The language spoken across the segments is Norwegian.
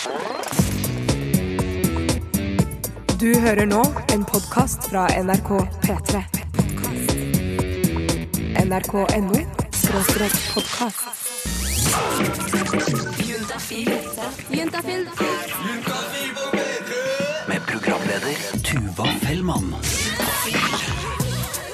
Du hører nå en podkast fra NRK P3. NRK.no podkast. Med programleder Tuva Fellmann.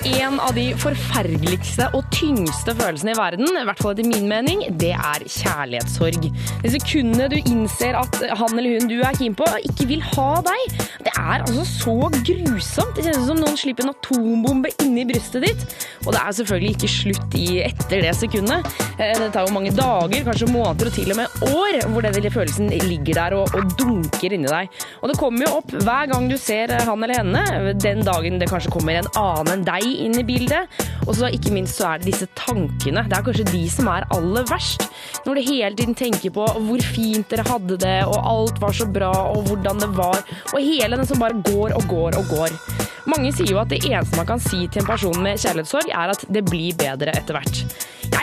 En av de forferdeligste og tyngste følelsene i verden, i hvert fall etter min mening, det er kjærlighetssorg. De sekundene du innser at han eller hun du er keen på, ikke vil ha deg, det er altså så grusomt. Det kjennes som noen slipper en atombombe inni brystet ditt. Og det er selvfølgelig ikke slutt i etter det sekundet. Eh, Det tar jo mange dager, kanskje måneder og til og med år, hvor den følelsen ligger der og, og dunker inni deg. Og det kommer jo opp hver gang du ser han eller henne, den dagen det kanskje kommer en annen enn deg inn i bildet. Og så ikke minst så er det disse tankene. Det er kanskje de som er aller verst. Når du hele tiden tenker på hvor fint dere hadde det, og alt var så bra, og hvordan det var. Og hele den som bare går og går og går. Mange sier jo at det eneste man kan si til en person med kjærlighetssorg, er at det blir bedre etter hvert.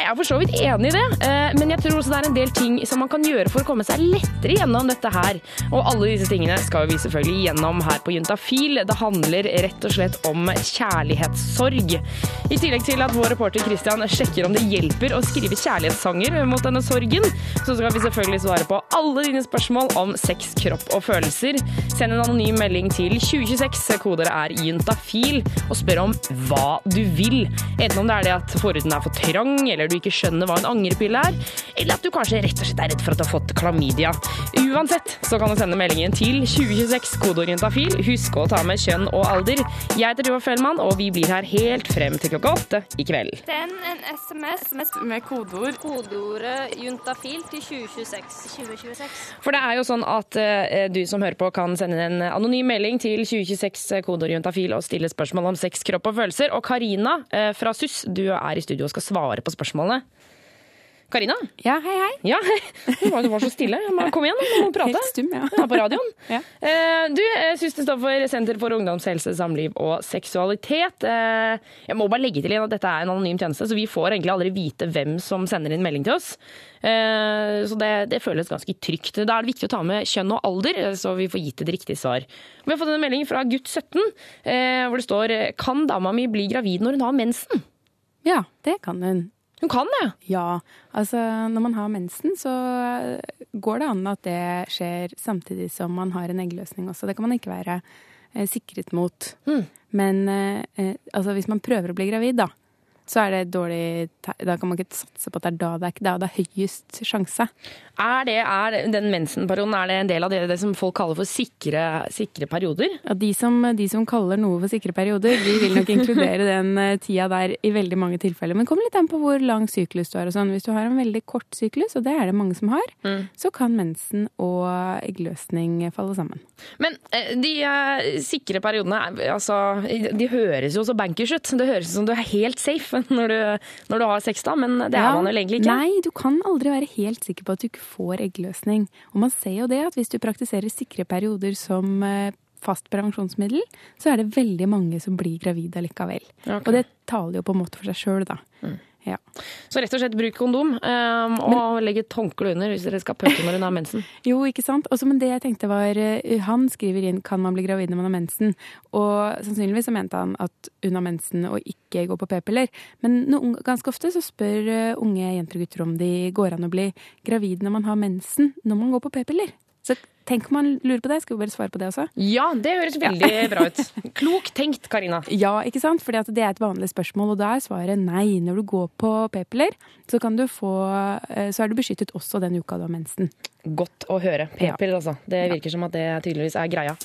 Jeg er for så vidt enig i det, eh, men jeg tror også det er en del ting som man kan gjøre for å komme seg lettere gjennom dette her. Og alle disse tingene skal vi selvfølgelig gjennom her på Juntafil. Det handler rett og slett om kjærlighetssorg. I tillegg til at vår reporter Christian sjekker om det hjelper å skrive kjærlighetssanger mot denne sorgen, så skal vi selvfølgelig svare på alle dine spørsmål om sex, kropp og følelser. Send en anonym melding til 2026, koder er juntafil, og spør om hva du vil. Enten om det er det at forhuden er for trang, eller du ikke skjønner hva en angrepille er, eller at du kanskje rett og slett er redd for at du har fått klamydia. Uansett så kan du sende meldingen til 2026, kodeorientafil. Husk å ta med kjønn og alder. Jeg heter Tuva Fellmann, og vi blir her helt frem til klokka åtte i kveld. Send en SMS, med kodeord. Kodeordet juntafil til 2026. 2026. For det er jo sånn at eh, du som hører på kan sende en anonym melding til 2026 kodeord juntafil og stille spørsmål om sex, kropp og følelser. Og Karina eh, fra SUS, du er i studio og skal svare på spørsmålene. Karina? Ja, hei, hei. Ja, du var, du var så stille. Kom igjen, du må prate. Helt stum, ja. Ja, på radioen. Ja. Eh, Du, syns det står for Senter for ungdomshelse, samliv og seksualitet. Eh, Jeg må bare legge til igjen at dette er en anonym tjeneste, så vi får egentlig aldri vite hvem som sender inn melding til oss. Eh, Så det, det føles ganske trygt. Da er det viktig å ta med kjønn og alder, så vi får gitt et riktig svar. Vi har fått en melding fra gutt 17, eh, hvor det står Kan dama mi bli gravid når hun har mensen? Ja, det kan hun. Hun kan det. Ja, altså når man har mensen, så går det an at det skjer samtidig som man har en eggløsning også. Det kan man ikke være eh, sikret mot. Mm. Men eh, eh, altså hvis man prøver å bli gravid, da, så er det dårlig Da kan man ikke satse på at det er da det er, da det er høyest sjanse. Er, det, er den mensenperioden er det en del av det, det som folk kaller for sikre, sikre perioder? Ja, de, som, de som kaller noe for sikre perioder, de vil nok inkludere den eh, tida der i veldig mange tilfeller. Men det kommer litt an på hvor lang syklus du har og sånn. Hvis du har en veldig kort syklus, og det er det mange som har, Mm. så kan mensen og eggløsning falle sammen. Men eh, de eh, sikre periodene, er- altså, de høres jo så bankers ut. Det høres ut som du er helt safe når du, når du har sex, da, men det er man vel egentlig ikke. Nei, du kan aldri være helt sikker på at du ikke får eggløsning. Og man ser jo det at hvis du praktiserer sikre perioder som eh, fast prevensjonsmiddel, så er det veldig mange som blir gravide likevel. Okay. Og det taler jo på en måte for seg sjøl, da. Ja. Så rett og slett bruk kondom, um, og legg et håndkle under hvis dere skal pøke når hun har mensen. Jo, ikke sant. Også, men det jeg tenkte var eh, Han skriver inn 'kan man bli gravid når man har mensen'? Og sannsynligvis så mente han at hun har mensen og ikke går på p-piller. Men noen, ganske ofte så spør eh, unge jenter og gutter om de går an å bli gravid når man har mensen når man går på p-piller. Så tenk om han lurer på det. Skal vi bare svare på det også? Ja, det høres veldig bra ut. Klokt tenkt, Karina. Ja, ikke sant? Fordi det er et vanlig spørsmål, og da er svaret nei. Når du går på p-piller, så, kan du få, eh, så er du beskyttet også den uka du har mensen. Godt å høre. P-piller, altså. Det virker som at det tydeligvis er greia.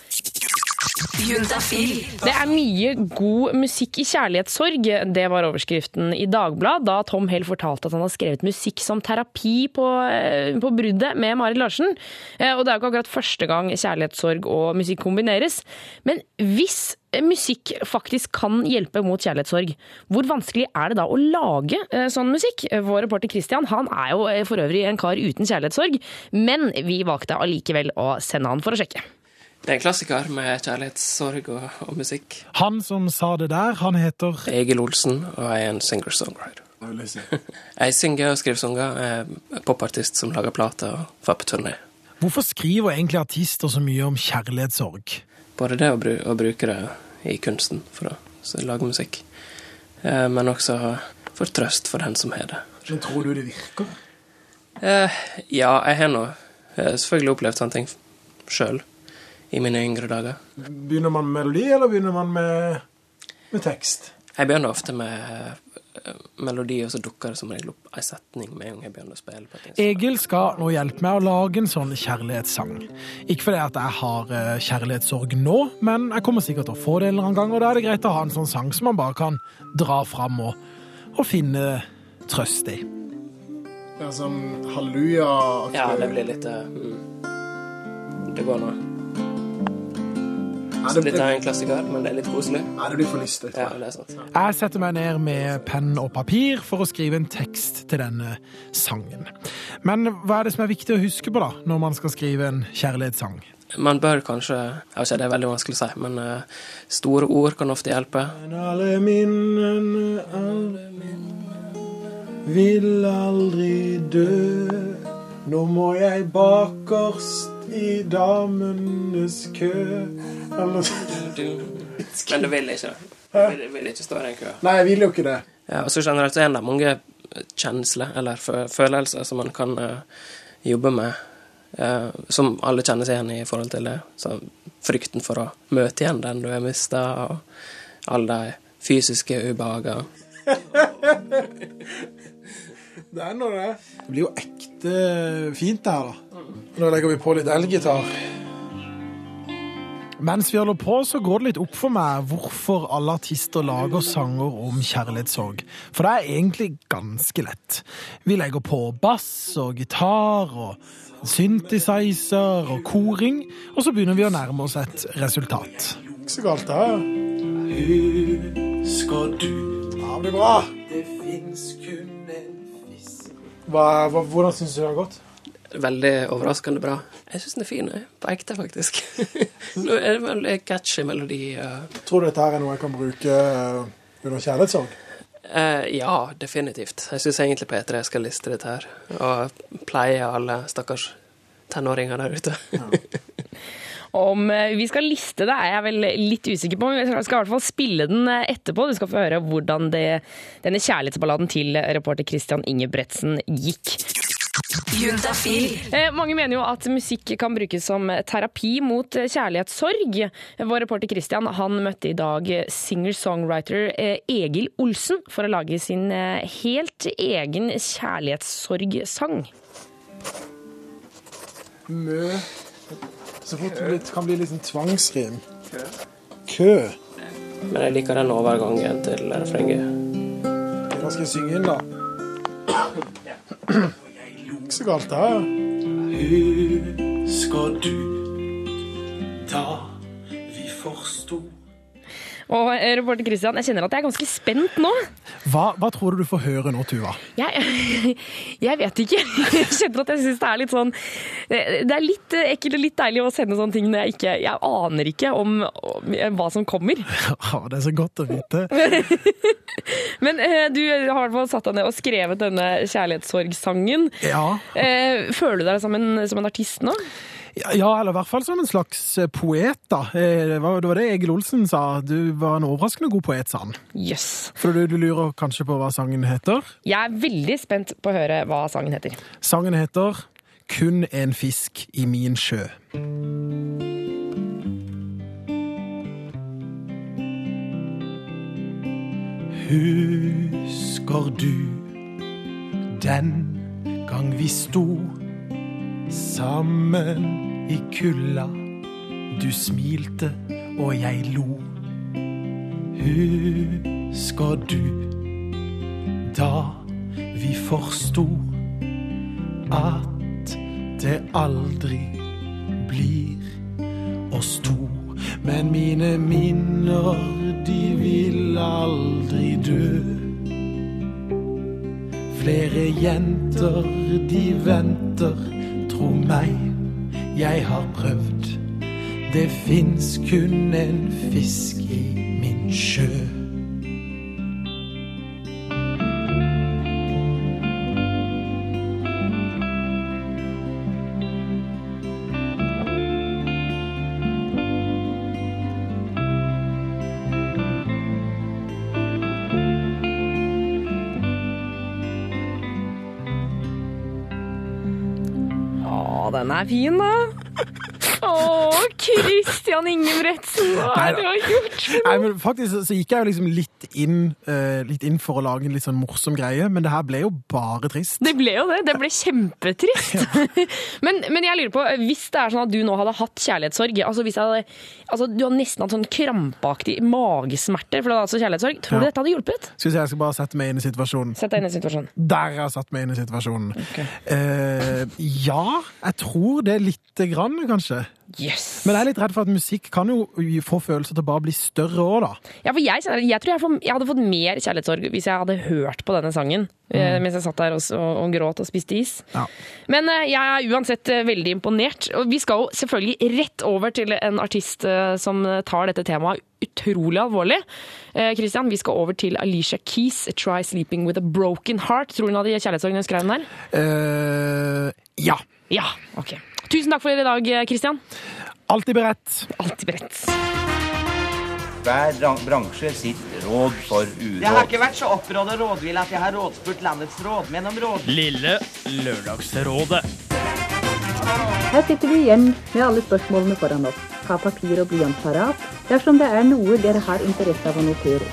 Det er mye god musikk i kjærlighetssorg. Det var overskriften i Dagbladet da Tom Hell fortalte at han har skrevet musikk som terapi på, eh, på bruddet med Marit Larsen. Eh, Og det er jo ikke akkurat første gang kjærlighetssorg og musikk kombineres. Men hvis musikk faktisk kan hjelpe mot kjærlighetssorg, hvor vanskelig er det da å lage eh, sånn musikk? Vår reporter Christian han er jo for øvrig en kar uten kjærlighetssorg, men vi valgte allikevel å sende han for å sjekke. Det er en klassiker med kjærlighetssorg og, og musikk. Han som sa det der, han heter Egil Olsen, og jeg er en singer-songwriter. Jeg synger og skriver sanger. Jeg er popartist som lager plater og får på turné. Hvorfor skriver egentlig artister så mye om kjærlighetssorg? Både det å, bru å bruke det i kunsten for å lage musikk, eh, men også for trøst for den som har det. Men tror du det virker? Eh, ja, jeg har nå eh, selvfølgelig opplevd sånne ting sjøl i mine yngre dager. Begynner man med melodi, eller begynner man med, med tekst? Jeg begynner ofte med eh, melodi, og så dukker det som regel opp ei setning med en gang jeg begynner å spille. på et. Egil skal nå hjelpe meg å lage en sånn kjærlighetssang. Ikke fordi at jeg har eh, kjærlighetssorg nå, men jeg kommer sikkert til å få det en eller annen gang, og da er det greit å ha en sånn sang som man bare kan dra fram og, og finne trøst i. Ja, sånn halleluja Ja, det blir litt eh, mm. Det går nå. Så dette er en klassiker, men det er litt koselig. Nei, det blir for lystig. Ja, det er sant. Jeg setter meg ned med penn og papir for å skrive en tekst til denne sangen. Men hva er det som er viktig å huske på da, når man skal skrive en kjærlighetssang? Man bør kanskje Jeg vet ikke, det er veldig vanskelig å si, men eh, store ord kan ofte hjelpe. Men Alle minnene, alle minnene vil aldri dø. Nå må jeg bakerst i damenes kø. Eller Men du vil ikke. Du vil ikke stå i den kø? Nei, jeg vil jo ikke det. Ja, og så generelt så er det mange kjensler, eller følelser, som man kan uh, jobbe med. uh, som alle kjenner seg igjen i i forhold til det. Så frykten for å møte igjen den du har mista, og alle de fysiske ubehagene. Det er nå det. Det blir jo ekte fint det her, da. Nå legger vi på litt elgitar. Mens vi holder på, så går det litt opp for meg hvorfor alle artister lager sanger om kjærlighetssorg. For det er egentlig ganske lett. Vi legger på bass og gitar og synthesizer og koring, og så begynner vi å nærme oss et resultat. Ikke så galt, det her. Husker du Ja, det blir bra. Det fins kun hva, hva, Hvordan syns du det har gått? Veldig overraskende bra. Jeg syns den er fin, jeg. På ekte, faktisk. Nå er det veldig catchy melodi. Tror du dette her er noe jeg kan bruke eh, under kjærlighetssorg? Uh, ja, definitivt. Jeg syns egentlig P3 skal liste dette her, og pleie alle stakkars tenåringer der ute. Om eh, vi skal liste det, er jeg vel litt usikker på. Men vi skal i hvert fall spille den eh, etterpå. Du skal få høre hvordan det, denne kjærlighetsballaden til reporter Christian Ingebretsen gikk. Eh, mange mener jo at musikk kan brukes som terapi mot eh, kjærlighetssorg. Vår reporter Christian han møtte i dag singer-songwriter Egil Olsen for å lage sin helt egen kjærlighetssorgsang. Mø Så fort det kan bli sånn tvangsrim. Kø. Men jeg liker den overgangen til refrenget. Da skal jeg synge inn, da. Ikke så galt, det her. Husker du da vi forsto Og Robert reporter Christian, jeg kjenner at jeg er ganske spent nå. hva, hva tror du du får høre nå, Tuva? Jeg, jeg vet ikke. Jeg kjenner at jeg syns det er litt sånn Det det er litt eh, ekkelt og litt deilig å sende sånne ting når jeg ikke Jeg aner ikke om, om hva som kommer. Ja, det er så godt å vite. Men eh, du har i hvert fall satt deg ned og skrevet denne kjærlighetssorgsangen. Ja. Eh, føler du deg som en, som en artist nå? Ja, eller i hvert fall som en slags eh, poet, da. Eh, Det var, det var det Egil Olsen sa. Du var en overraskende god poet, sa han. Yes. For du, du lurer kanskje på hva sangen heter? Jeg er veldig spent på å høre hva sangen heter. Sangen heter Kun en fisk i min sjø. Husker du den gang vi sto sammen i kulda? Du smilte og jeg lo. Husker du da vi forsto at det aldri blir oss to. Men mine minner, de vil aldri dø. Flere jenter, de venter, tro meg, jeg har prøvd. Det fins kun en fisk i er fin, da. Å, Christian Ingebretsen, hva er det du har gjort? Nei, men faktisk så- så gikk jeg jo liksom litt inn, uh, litt inn for å lage en litt sånn morsom greie, men det her ble jo bare trist. Det ble jo det. Det ble kjempetrist. men, men jeg lurer på, hvis det er sånn at du nå hadde hatt kjærlighetssorg altså hvis jeg hadde, altså Du har nesten hatt sånn krampaktig magesmerter, for du hadde altså kjærlighetssorg. Tror du Ja. dette hadde hjulpet? Skal vi se, jeg skal bare sette meg inn i situasjonen. Sett deg inn i situasjonen. Der har satt meg inn i situasjonen. Eh, ja, jeg tror det lite grann, kanskje. Yes. Men jeg er litt redd for at musikk kan jo få følelser til å bare bli større òg, da. Ja, for jeg, jeg tror jeg, får, jeg hadde fått mer kjærlighetssorg hvis jeg hadde hørt på denne sangen mm. mens jeg satt der og, og, og gråt og spiste is. Ja. Men eh, jeg er uansett eh, veldig imponert. Og vi skal jo selvfølgelig rett over til en artist eh, som tar dette temaet utrolig alvorlig. Eh, Christian, vi skal over til Alicia Keys, 'Try Sleeping With A Broken Heart'. Tror du hun hadde kjærlighetssorg da hun skrev den her? Uh, ja. Ja, ok. Tusen takk for i dag, Kristian. Christian. Alltid beredt. Alltid beredt. Hver bransje sitt råd for uråd. Jeg har ikke vært så opprådd og rådvill at jeg har rådspurt landets rådmenn om råd. Lille Lørdagsrådet. Her sitter vi igjen med alle spørsmålene foran oss. Ha papir og blyant parat dersom det er noe dere har interesse av å notere.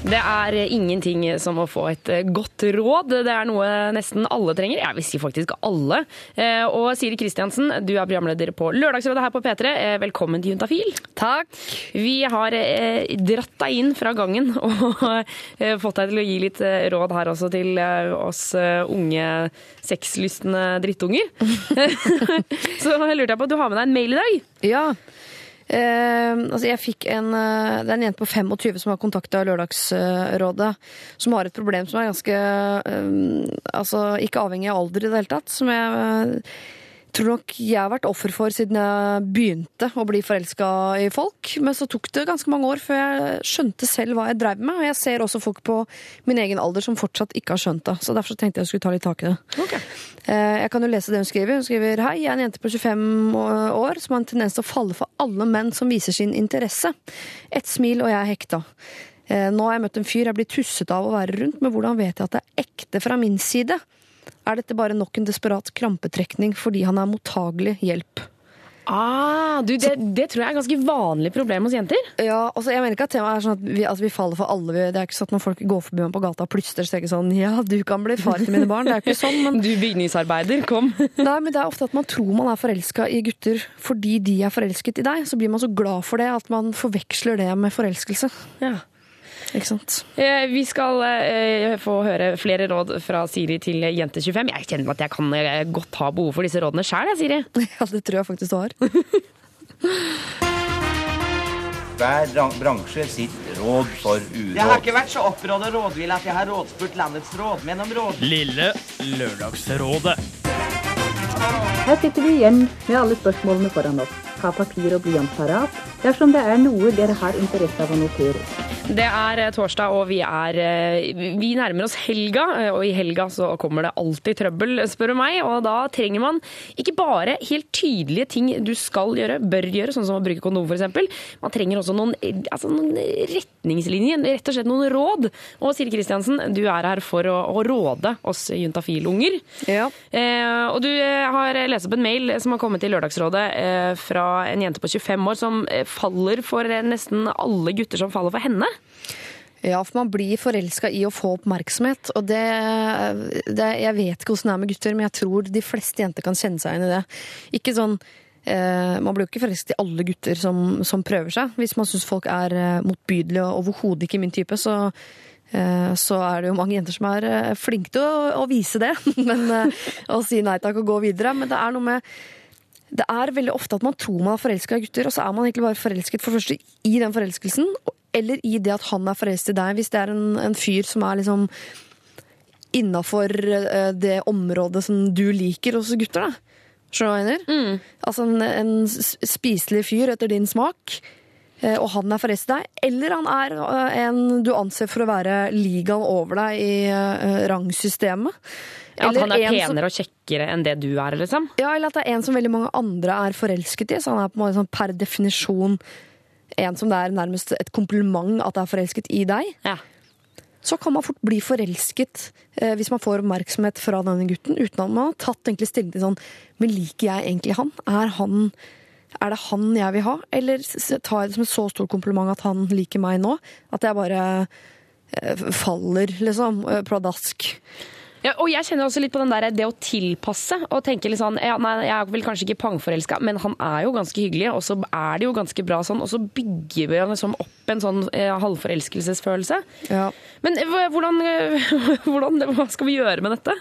Det er ingenting som å få et eh, godt råd. Det er noe nesten alle trenger. Jeg vil si faktisk alle. Eh, Og Siri Kristiansen, du er programleder på Lørdagsrådet her på P3. Eh, Velkommen til Juntafil. Takk. Vi har dratt deg inn fra gangen og fått deg til å gi litt råd her også til oss unge sexlystne drittunger. Så lurte jeg på, du har med deg en mail i dag? Ja. Eh, altså jeg fikk en, eh, det er en jente på 25 som har kontakta Lørdagsrådet, som har et problem som er ganske eh, Altså ikke avhengig av alder i det hele tatt. Som jeg tror nok jeg har vært offer for siden jeg begynte å bli forelska i folk. Men så tok det ganske mange år før jeg skjønte selv hva jeg dreiv med. Og jeg ser også folk på min egen alder som fortsatt ikke har skjønt det. Så derfor tenkte jeg jeg skulle ta litt tak i det. Okay. Jeg kan jo lese det hun skriver. Hun skriver Hei, jeg er en jente på 25 år som har en tendens til å falle for alle menn som viser sin interesse. Et smil, og jeg er hekta. Eh, Nå har jeg møtt en fyr jeg blir tusset av å være rundt, men hvordan vet jeg at det er ekte fra min side? Er dette bare nok en desperat krampetrekning fordi han er mottagelig hjelp? Ah, du, det, det tror jeg er et ganske vanlig problem hos jenter. Ja, altså jeg mener ikke at temaet er sånn at vi, altså vi faller for alle. Vi- Det er ikke sånn at når folk går forbi meg på gata og plystrer, så er ikke sånn Ja, du kan bli far til mine barn. Det er jo ikke sånn. Men, Du bygningsarbeider, kom. nei, men det er ofte at man tror man er forelska i gutter fordi de er forelsket i deg. Så blir man så glad for det at man forveksler det med forelskelse. Ja. Ikke sant? Eh, Vi skal eh, få høre flere råd fra Siri til Jente25. Jeg kjenner at jeg kan eh, godt ha behov for disse rådene sjøl, Siri. Ja, det tror jeg faktisk du har. Hver bransje sitt råd for Jeg har ikke vært så opprådd og rådvill at jeg har rådspurt landets rådmenn om råd. Lille Lørdagsrådet. Her sitter vi igjen med alle spørsmålene foran oss. Ha papir og blyant parat dersom det er noe dere har interesse av å notere. Det er eh, torsdag, og vi er eh, Vi nærmer oss helga, eh, og i helga så kommer det alltid trøbbel, spør du meg. Og da trenger man ikke bare helt tydelige ting du skal gjøre, bør gjøre, sånn som å bruke kondom f.eks. Man trenger også noen, altså noen retningslinjer, rett og slett noen råd. Og Siri Kristiansen, du er her for å, å råde oss juntafil-unger. Ja. Eh, og du har lest opp en mail som har kommet til Lørdagsrådet eh, fra en jente på 25 år som faller for eh, nesten alle gutter som faller for henne. Ja, for man blir forelska i å få oppmerksomhet. Og det, det Jeg vet ikke hvordan det er med gutter, men jeg tror de fleste jenter kan kjenne seg igjen i det. Ikke sånn eh, Man blir jo ikke forelsket i alle gutter som, som prøver seg. Hvis man syns folk er eh, motbydelige og overhodet ikke min type, så eh, så er det jo mange jenter som er flinke til å, å vise det. Men, å si nei takk og gå videre. Men det er noe med det er veldig ofte at man tror man er forelska i gutter, og så er man egentlig bare forelsket for første i den forelskelsen, eller i det at han er forelsket i deg. Hvis det er en, en fyr som er liksom innafor eh, det området som du liker hos gutter, da. Skjønner du hva jeg mener? Altså en, en spiselig fyr etter din smak, eh, og han er forelsket i deg. Eller han er eh, en du anser for å være ligaen over deg i rangsystemet. Ja, at han er penere som- og kjekkere enn det du er, liksom. ja, eller at det er en som veldig mange andre er forelsket i. Så han er på en måte sånn per definisjon en som det er nærmest et kompliment at er forelsket i deg. Ja. så kan man fort bli forelsket eh, hvis man får oppmerksomhet fra denne gutten, uten at man har tatt egentlig stilling til sånn Men liker jeg egentlig han? Er, han? er det han jeg vil ha? Eller tar jeg det som et så stort kompliment at han liker meg nå? At jeg bare eh, faller, liksom, eh, pladask. Ja, og jeg kjenner også litt på den der, det å tilpasse. og tenke litt sånn, ja, nei, Jeg er vel kanskje ikke pangforelska, men han er jo ganske hyggelig, og så er det jo ganske bra sånn. Og så bygger vi liksom opp en sånn eh, halvforelskelsesfølelse. Men eh, hvordan, hvordan, hva skal vi gjøre med dette?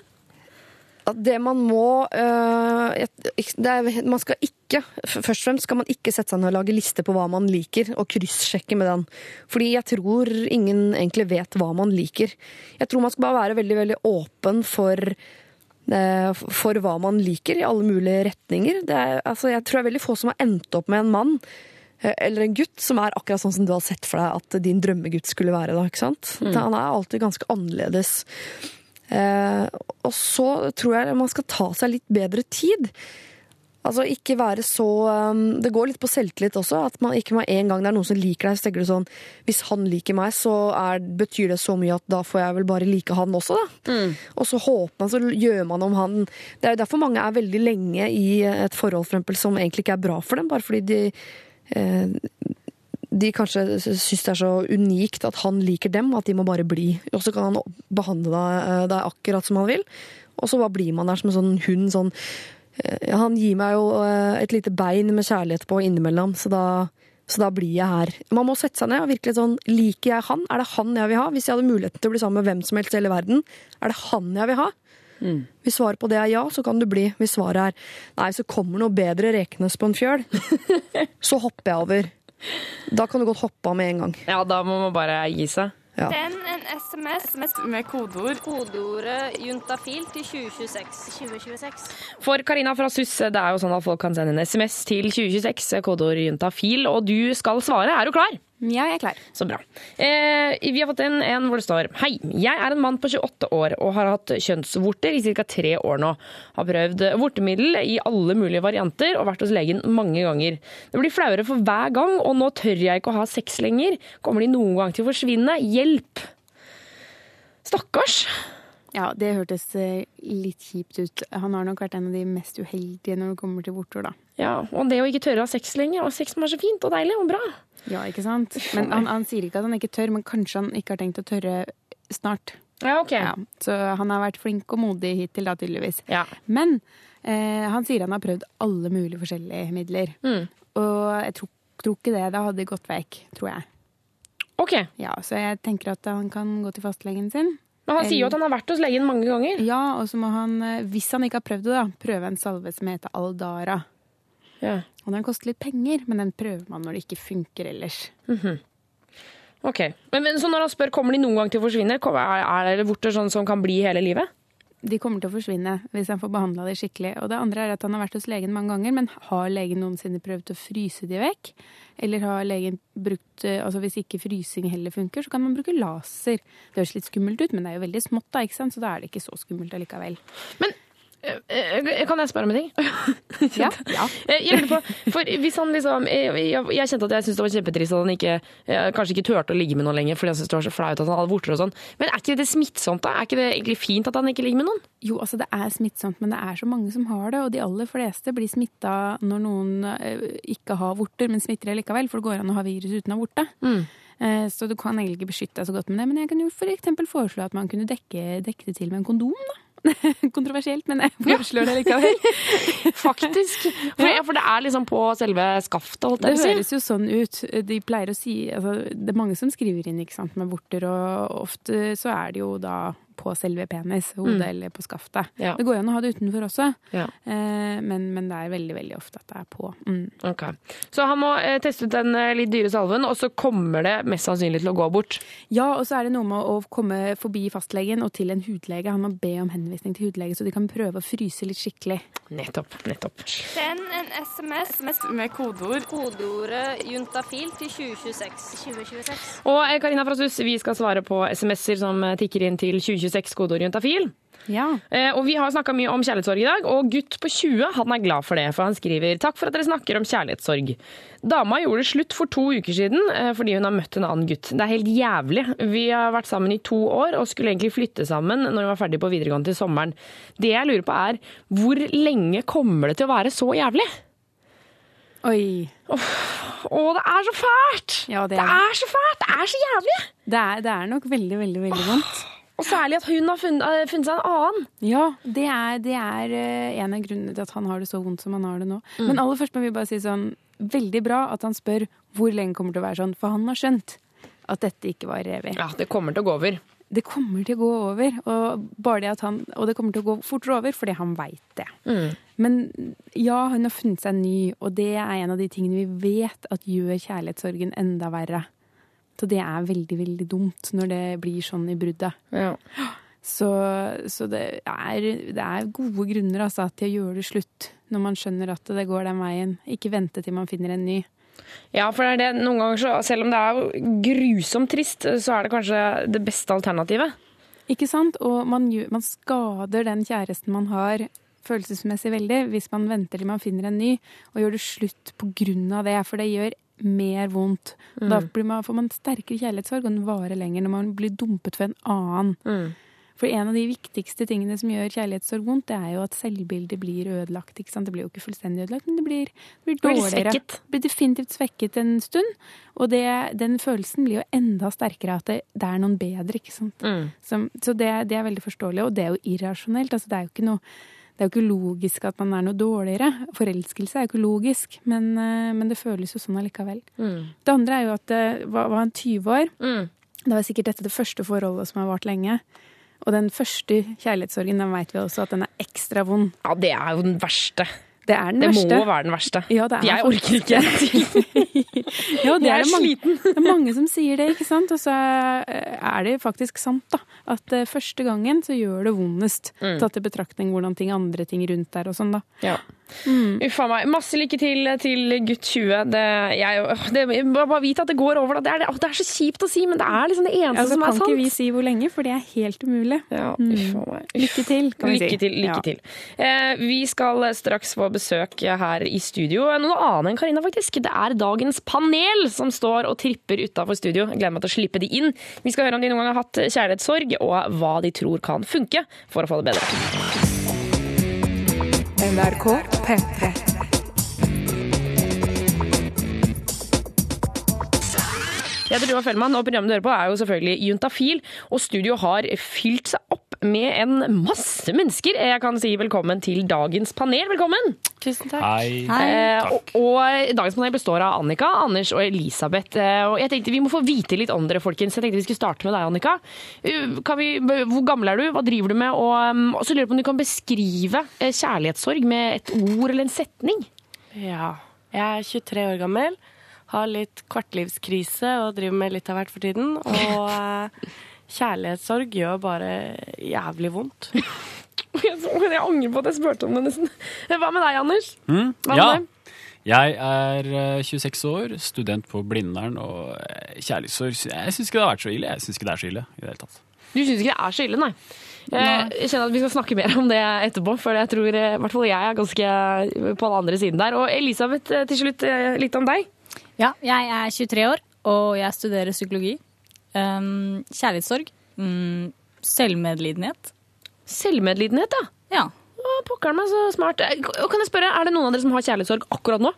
At det man må det er, Man skal ikke Først og fremst skal man ikke sette seg ned og lage liste på hva man liker, og kryssjekke med den. Fordi jeg tror ingen egentlig vet hva man liker. Jeg tror man skal bare være veldig, veldig åpen for eh, for hva man liker, i alle mulige retninger. Det er, altså, jeg tror det er veldig få som har endt opp med en mann eh, eller en gutt som er akkurat sånn som du har sett for deg at din drømmegutt skulle være. Da, ikke sant? Mm. Han er alltid ganske annerledes. Eh, og så tror jeg man skal ta seg litt bedre tid. Altså ikke være så um, Det går litt på selvtillit også. At man ikke med en gang det er noen som liker deg, så tenker du sånn Hvis han liker meg, så er, betyr det så mye at da får jeg vel bare like han også, da. Og så håper man, så gjør man om han Det er jo derfor mange er veldig lenge i et forhold for eksempel, som egentlig ikke er bra for dem, bare fordi de eh, de kanskje syns det er så unikt at han liker dem, at de må bare bli. Og så kan han behandle deg, eh, akkurat som han vil, og så bare blir man der som en sånn hund. sånn eh, Han gir meg jo eh, et lite bein med kjærlighet på innimellom, så da, så da blir jeg her. Man må sette seg ned og virkelig sånn Liker jeg han? Er det han jeg vil ha? Hvis jeg hadde muligheten til å bli sammen med hvem som helst i hele verden, er det han jeg vil ha? Hvis svaret på det er ja, så kan du bli. Hvis svaret er nei, så kommer noe bedre rekenes på en fjøl, så hopper jeg over. Da kan du godt hoppe av med en gang. Ja, da må man bare gi seg. Ja. Send en SMS med kodeord. Kodeordet juntafil til 2026. 2026. For Karina fra SUS, det er jo sånn at folk kan sende en SMS til 2026, kodeord juntafil, og du skal svare. Er du klar? Ja, jeg er klar. Så bra. Eh, vi har fått inn en hvor det står Hei, jeg er en mann på 28 år og har hatt kjønnsvorter i ca. tre år nå. Har prøvd vortemiddel i alle mulige varianter og vært hos legen mange ganger. Det blir flauere for hver gang, og nå tør jeg ikke å ha sex lenger. Kommer de noen gang til å forsvinne? Hjelp! Stakkars. Ja, det hørtes eh, litt kjipt ut. Han har nok vært en av de mest uheldige når det kommer til vorter, da. Ja, og det å ikke tørre å ha sex lenger, og sex som er så fint og deilig og bra. Ja, ikke sant? Men han, han sier ikke at han ikke tør, men kanskje han ikke har tenkt å tørre snart. Ja, ok. så han har vært flink og modig hittil, da, tydeligvis. Ja. Men eh, han sier han har prøvd alle mulige forskjellige midler. Mm. Og jeg tror, tror ikke det. Det hadde gått vekk, tror jeg. Ok. Ja, Så jeg tenker at han kan gå til fastlegen sin. Men han sier jo at han har vært hos legen mange ganger. Ja, og så må han, eh, hvis han ikke har prøvd det, da, prøve en salve som heter Aldara. Ja. Og den koster litt penger, men den prøver man når det ikke funker ellers. Mhm. Ok. Men, men, så når han spør kommer de noen gang til å forsvinne, er, er det vorter sånn som kan bli hele livet? De kommer til å forsvinne hvis han får behandla de skikkelig. Og det andre er at han har vært hos legen mange ganger, men har legen noensinne prøvd å fryse de vekk? Eller har legen brukt eh, Altså hvis ikke frysing heller funker, så kan man bruke laser. Det høres litt skummelt ut, men det er jo veldig smått, da, ikke sant? så da er det ikke så skummelt allikevel. Eh, Kan jeg spørre om en ting? Ja. ja. Jeg på, for hvis han liksom eh, Jeg, jeg kjente at jeg syntes det var kjempetrist at han ikke, eh, kanskje ikke turte å ligge med noen lenger fordi han syntes det var så flaut at han hadde vorter og sånn. Men er ikke det smittsomt, da? Er ikke det egentlig fint at han ikke ligger med noen? Jo, altså det er smittsomt, men det er så mange som har det. Og de aller fleste blir smitta når noen eh, ikke har vorter, men smitter likevel. For det går an å ha virus uten å ha vorte. Mm. Så du kan egentlig ikke beskytte deg så godt med det. Men jeg kan jo for eksempel foreslå at man kunne dekke, dekke det til med en kondom, da. Kontroversielt, men jeg foreslår det likevel. Faktisk. For, ja, for det er liksom på selve skaftet, holdt Det jeg på å si. høres jo sånn ut. De pleier å si altså, Det er mange som skriver inn ikke sant, med vorter, og ofte så er det jo da på selve penis, hodet Mm. eller på skaftet. Ja. Det går an å ha det utenfor også, Ja. eh, men, men det er veldig veldig ofte at det er på. Mm. Okay. Så han må eh, teste ut den eh, litt dyre salven, og så kommer det mest sannsynlig til å gå bort. Ja, og så er det noe med å komme forbi fastlegen og til en hudlege. Han må be om henvisning til hudlege, så de kan prøve å fryse litt skikkelig. Nettopp. nettopp. Send en SMS med kodeord. Kodeordet juntafil til 2026. 2026. Og eh, Karina Frasus, vi skal svare på SMS-er som eh, tikker inn til 2026. 2026, kodeord juntafil. Ja. Eh, og vi har snakka mye om kjærlighetssorg i dag, og gutt på 20 han er glad for det, for han skriver takk for at dere snakker om kjærlighetssorg. Dama gjorde det slutt for to uker siden eh, fordi hun har møtt en annen gutt. Det er helt jævlig. Vi har vært sammen i to år og skulle egentlig flytte sammen når vi var ferdig på videregående til sommeren. Det jeg lurer på er, hvor lenge kommer det til å være så jævlig? Oi. Å, det er så fælt! Ja, det Det er, er så fælt! Det er så jævlig! det er, det er nok veldig, veldig, veldig vondt. Og særlig at hun har funnet, eh, funnet seg en annen. Ja, det er, det er eh, en av grunnene til at han har det så vondt som han har det nå. Mm. Men aller først må vi bare si sånn Veldig bra at han spør hvor lenge kommer det til å være sånn, for han har skjønt at dette ikke var evig. Ja, det kommer til å gå over. Det kommer til å gå over, og, bare det at han, og det kommer til å gå fortere over fordi han veit det. Mm. Men ja, hun har funnet seg ny, og det er en av de tingene vi vet at gjør kjærlighetssorgen enda verre. Så det er veldig, veldig dumt når det blir sånn i bruddet. Ja. Så, så det, er, det er gode grunner altså, til å gjøre det slutt når man skjønner at det går den veien. Ikke vente til man finner en ny. Ja, for det er det, noen ganger så, selv om det er grusomt trist, så er det kanskje det beste alternativet. Ikke sant? Og man, man skader den kjæresten man har følelsesmessig veldig, hvis man venter til man finner en ny, og gjør det slutt av det. For det gjør mer vondt. Mm. Da blir man, får man sterkere kjærlighetssorg, og den varer lenger når man blir dumpet for en annen. Mm. For en av de viktigste tingene som gjør kjærlighetssorg vondt, det er jo at selvbildet blir ødelagt. ikke sant? Det blir jo ikke fullstendig ødelagt, men det blir, det blir blir dårligere. svekket. Det blir definitivt svekket en stund. Og det, den følelsen blir jo enda sterkere at det, det er noen bedre, ikke sant. Mm. Som, så det, det er veldig forståelig, og det er jo irrasjonelt. altså Det er jo ikke noe det er jo ikke logisk at man er noe dårligere. Forelskelse er jo ikke logisk, men, eh, men det føles jo sånn allikevel. Mm. Det andre er jo at det var, var en 20 år. Mm. Det var sikkert dette det første forholdet som har vart lenge. Og den første kjærlighetssorgen, den vet vi også at den er ekstra vond. Ja, det er jo den verste. Det er den Det verste. må være den verste. Ja, det er Jeg orker ikke. Ja, det Jeg er, er mange, sliten. det er mange som sier det, ikke sant? Og så er det faktisk sant, da. At eh, første gangen så gjør det vondest. Mm. Tatt i betraktning hvordan ting, andre ting rundt er og sånn, da. Ja. Uff a meg. Masse lykke til til gutt 20. Det, jeg, det, bare vit at det går over. Det, er, det, det er så kjipt å si, men det er liksom det eneste Altså, som er sant. kan ikke vi si hvor lenge, for det er helt umulig. Ja, Mm. uff a meg. Lykke til, kan vi si. Lykke til. lykke Ja. til. Eh, vi skal straks få besøk her i studio. Noen annen enn Karina, faktisk. Det er dagens panel som står og tripper utafor studio. Jeg gleder meg til å slippe de inn. Vi skal høre om de noen gang har hatt kjærlighetssorg, og hva de tror kan funke for å få det bedre. NRK P3. Jeg heter Tuva Fellmann, og programmet du hører på er jo selvfølgelig Juntafil. Og studio har fylt seg opp med en masse mennesker. Jeg kan si velkommen til dagens panel. Velkommen! Tusen takk. Hei. Eh, og, og dagens panel består av Annika, Anders og Elisabeth. Eh, og jeg tenkte Vi må få vite litt om dere, folkens. Jeg tenkte vi skulle starte med deg, Annika. Kan vi, hvor gammel er du? Hva driver du med? Og, um, og så lurer jeg på om du kan beskrive eh, kjærlighetssorg med et ord eller en setning. Ja. Jeg er 23 år gammel, har litt kvartlivskrise og driver med litt av hvert for tiden. Og eh, kjærlighetssorg gjør bare jævlig vondt. Jeg, jeg angrer på at jeg spurte om det, nesten. Hva med deg, Anders? Mm, Hva med ja. deg? Jeg er eh, 26 år, student på Blindern, og eh, kjærlighetssorg Jeg syns ikke det har vært så ille. Jeg syns ikke det er så ille i det hele tatt. Du syns ikke det er så ille, nei? Eh, Jeg kjenner at Vi skal snakke mer om det etterpå, for jeg tror eh, i hvert fall jeg er ganske på den andre siden der. Og Elisabeth, eh, til slutt eh, litt om deg. Ja, jeg er 23 år, og jeg studerer psykologi. Um, kjærlighetssorg. Um, selvmedlidenhet. Selvmedlidenhet, ja. Ja. Å, pokker meg, så smart. Kan jeg spørre, Er det noen av dere som har kjærlighetssorg akkurat nå?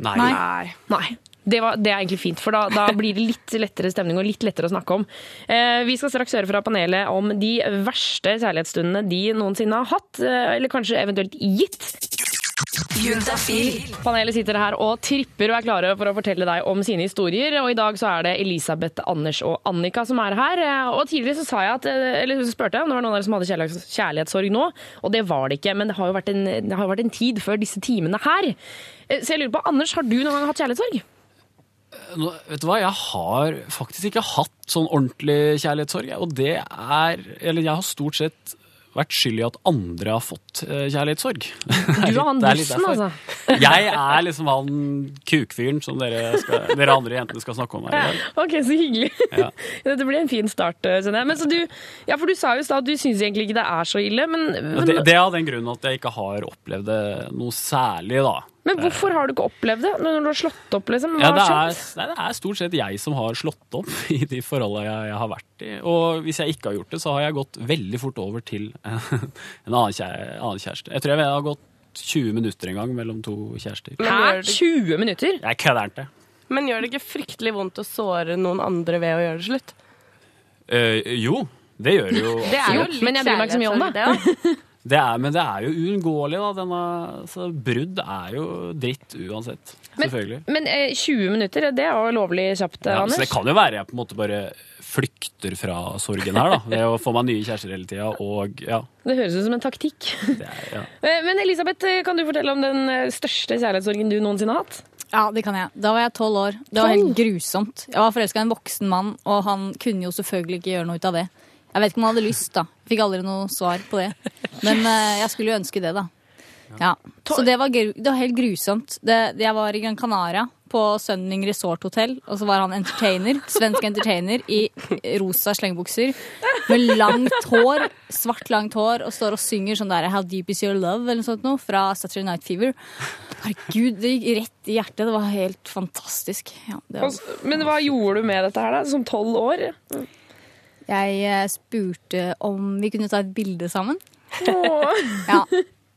Nei. Nei. Nei. Det, var, det er egentlig fint, for da, da blir det litt lettere stemning og litt lettere å snakke om. Eh, vi skal straks høre fra panelet om de verste kjærlighetsstundene de noensinne har hatt, eh, eller kanskje eventuelt gitt. Panelet sitter her og tripper og er klare for å fortelle deg om sine historier. Og i dag så er det Elisabeth, Anders og Annika som er her. Og tidligere så sa jeg at, eller så spurte jeg om det var noen av dere som hadde kjærlighetssorg nå, og det var det ikke. Men det har jo vært en, det har jo vært en tid før disse timene her. Eh, Så jeg lurer på, Anders, har du noen gang hatt kjærlighetssorg? Nå, vet du hva, jeg har faktisk ikke hatt sånn ordentlig kjærlighetssorg. Og det er Eller jeg har stort sett vært skyld i at andre har fått eh, kjærlighetssorg. Du er han bussen, altså. Jeg er liksom han kukfyren som dere, skal, dere andre jentene skal snakke om her. i dag. Ok, så hyggelig. Ja. Dette blir en fin start, eh, skjønner jeg. Men så du, ja, for du sa jo i stad at du syns egentlig ikke det er så ille, men, men, Det, det er av den grunnen at jeg ikke har opplevd det noe særlig, da. Men hvorfor har du ikke opplevd det når du har slått opp, liksom? Hva Ja, det, er, nei, det er stort sett jeg som har slått opp i de forholdene jeg, jeg har vært i. Og hvis jeg ikke har gjort det, så har jeg gått veldig fort over til en annen, kjære, annen kjæreste. Jeg tror jeg har gått 20 minutter en gang mellom to kjærester. Hæ? 20 minutter? Jeg kødder ikke. Men gjør det ikke fryktelig vondt å såre noen andre ved å gjøre det slutt? Uh, jo, det gjør det jo. Det er jo litt Men jeg bryr meg ikke så mye om det. kjærlighetssorg, Det er, men det er jo uunngåelig, da. Denne, så brudd er jo dritt uansett. Selvfølgelig. Men eh, 20 minutter, det er jo lovlig kjapt, Ja, Anders. så det kan jo være jeg på en måte bare flykter fra sorgen her, da. Ved å få meg nye kjærester hele tida og ja. Det høres ut som en taktikk. ja. Eh, Men Elisabeth, eh, kan du fortelle om den største kjærlighetssorgen du noensinne har hatt? Ja, det kan jeg. Da var jeg tolv år. Det var helt grusomt. Jeg var forelska i en voksen mann, og han kunne jo selvfølgelig ikke gjøre noe ut av det. Jeg vet ikke om han hadde lyst, da. Fikk aldri noe svar på det. Men eh, jeg skulle jo ønske det, da. Ja. Så det var, gru- det var helt grusomt. Det, jeg var i Gran Canaria, på Sunning Resort Hotel, og så var han entertainer, svensk entertainer, i rosa slengebukser, med langt hår, svart langt hår, og står og synger sånn der How Deep Is Your Love, eller noe sånt noe, fra Saturday Night Fever. Herregud, det gikk rett i hjertet. Det var helt fantastisk. Ja, det var... Men hva gjorde du med dette her, da? Som tolv år? Jeg eh, spurte om vi kunne ta et bilde sammen. Ja,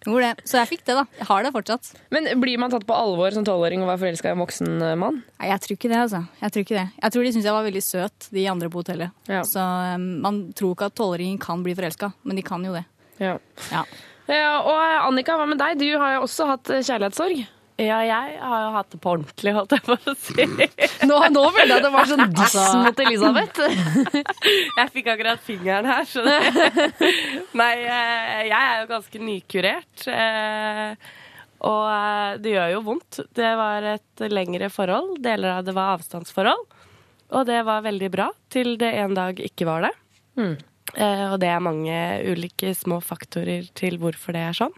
gjorde det. Så jeg fikk det, da. Jeg har det fortsatt. Men blir man tatt på alvor som tolvåring og være forelska i en voksen eh, mann? Nei, jeg tror ikke det, altså. Jeg tror ikke det. Jeg tror de syns jeg var veldig søt, de andre på hotellet. Så um, man tror ikke at tolvåringer kan bli forelska, men de kan jo det. Ja. Ja. Ja, og Annika, hva med deg? Du har jo også hatt kjærlighetssorg. Ja, jeg har jo hatt det på ordentlig, holdt jeg på å si. Nå, nå følte jeg at det var sånn diss mot Elisabeth. jeg fikk akkurat fingeren her, så det Nei, eh, jeg er jo ganske nykurert. eh, Og eh, det gjør jo vondt. Det var et lengre forhold. Deler av det var avstandsforhold. Og det var veldig bra, til det en dag ikke var det. Mm. Og det er mange ulike små faktorer til hvorfor det er sånn.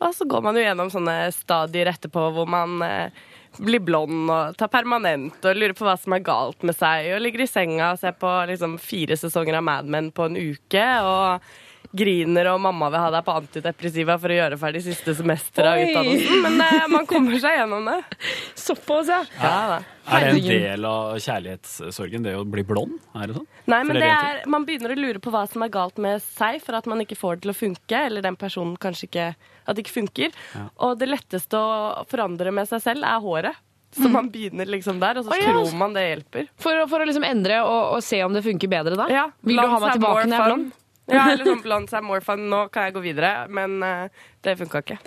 Og så går man jo gjennom sånne stadier etterpå hvor man eh, blir blond og tar permanent og lurer på hva som er galt med seg, og ligger i senga og ser på liksom fire sesonger av Mad Men på en uke og griner og mamma vil ha deg på antidepressiva for å gjøre ferdig siste semester av utdannelsen. Men eh, man kommer seg gjennom det. Såpass, ja. Ja, da. Er det en del av kjærlighetssorgen, det å bli blond? Er det sånn? Nei, men det er, man begynner å lure på hva som er galt med seg for at man ikke får det til å funke, eller den personen kanskje ikke At det ikke funker. Ja. Og det letteste å forandre med seg selv er håret. Så Mm. man begynner liksom der, og så oh, ja. tror man det hjelper. For, for å liksom endre og, og se om det funker bedre da? Ja, Vil du ha meg tilbake når jeg er blond? Ja, eller sånn blant seg more fun. Nå kan jeg gå videre, men eh, det funka ikke.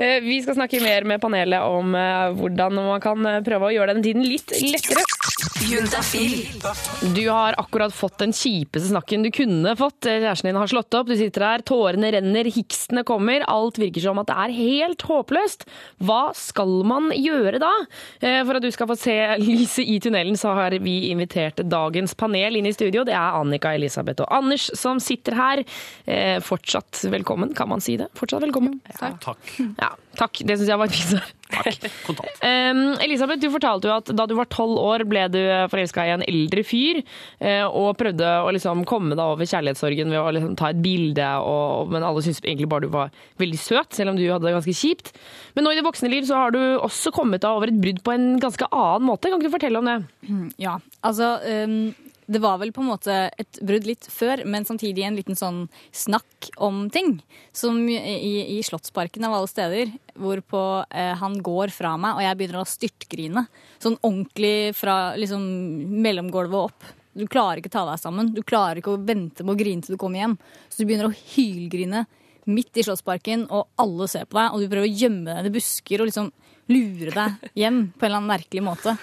Eh, Vi skal snakke mer med panelet om eh, hvordan man kan eh, prøve å gjøre den tiden litt lettere. Du har akkurat fått den kjipeste snakken du kunne fått. Kjæresten din har slått opp, du sitter her, tårene renner, hikstene kommer. Alt virker som at det er helt håpløst. Hva skal man gjøre da? For at du skal få se lyset i tunnelen, så har vi invitert dagens panel inn i studio. Det er Annika, Elisabeth og Anders som sitter her. Fortsatt velkommen, kan man si det? Fortsatt velkommen. Takk. Ja, takk. Det syns jeg var et fint svar. Kontant. Um, Elisabeth, du fortalte jo at da du var tolv år, ble du forelska i en eldre fyr, eh, og prøvde å liksom komme deg over kjærlighetssorgen ved å liksom ta et bilde, og, men alle syntes egentlig bare du var veldig søt, selv om du hadde det ganske kjipt. Men nå i det voksne liv så har du også kommet deg over et brudd på en ganske annen måte. Kan ikke du fortelle om det? Ja, altså um, Det var vel på en måte et brudd litt før, men samtidig en liten sånn snakk om ting. Som i, i Slottsparken av alle steder, hvorpå eh, han går fra meg, og jeg begynner å styrtgrine. Sånn ordentlig fra liksom mellomgulvet og opp. Du klarer ikke å ta deg sammen. Du klarer ikke å vente med å grine til du kommer hjem. Så du begynner å hylgrine midt i Slottsparken, og alle ser på deg, og du prøver å gjemme deg i busker og liksom lure deg hjem på en eller annen merkelig måte.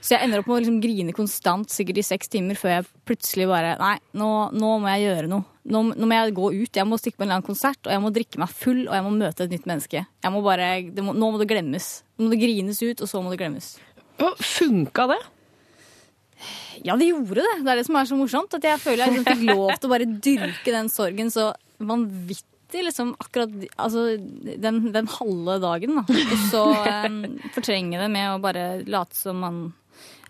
Så jeg ender opp med å liksom grine konstant, sikkert i seks timer, før jeg plutselig bare Nei, nå, nå må jeg gjøre noe. Nå, nå må jeg gå ut. Jeg må stikke på en eller annen konsert, og jeg må drikke meg full, og jeg må møte et nytt menneske. Jeg må bare, det må, nå må det glemmes. Nå må det grines ut, og så må det glemmes. Funka det? Ja, det gjorde det. Det er det som er så morsomt. At jeg føler jeg liksom fikk lov til å bare dyrke den sorgen så vanvittig liksom akkurat altså, den, den halve dagen, da. Og så um, fortrenge det med å bare late som man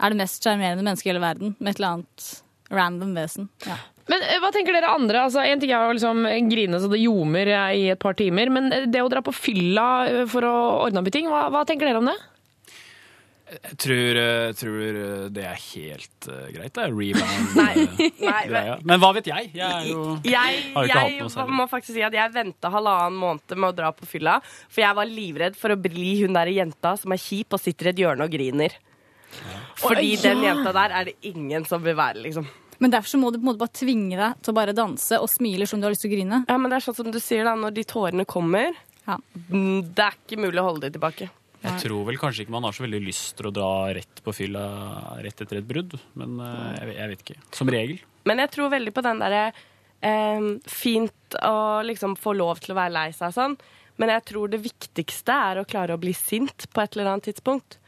er det mest sjarmerende mennesket i hele verden med et eller annet random vesen. Ja. Men eh, hva tenker dere andre? Altså, en ting er å liksom grine så det ljomer eh, i et par timer, men det å dra på fylla eh, for å ordne opp i ting, hva, hva tenker dere om det? Jeg tror, eh, tror det er helt uh, greit, det. Rebound-greia. Men hva vet jeg? Jeg er jo Jeg, jeg noe må faktisk si at jeg venta halvannen måned med å dra på fylla, for jeg var livredd for å bli hun der jenta som er kjip og sitter i et hjørne og griner. Fordi Å, ja. den jenta der er det ingen som vil være, liksom. Men derfor så må du på en måte bare tvinge deg til å bare danse og smile som du har lyst til å grine. Ja, men det er sånn som du sier da, når de tårene kommer, ja. det er ikke mulig å holde de tilbake. Jeg tror vel kanskje ikke man har så veldig lyst til å dra rett på fylla rett etter et brudd, men eh, jeg, vet- jeg vet ikke. Som regel. Men jeg tror veldig på den derre eh, fint å liksom få lov til å være lei seg og sånn, men jeg tror det viktigste er å klare å bli sint på et eller annet tidspunkt.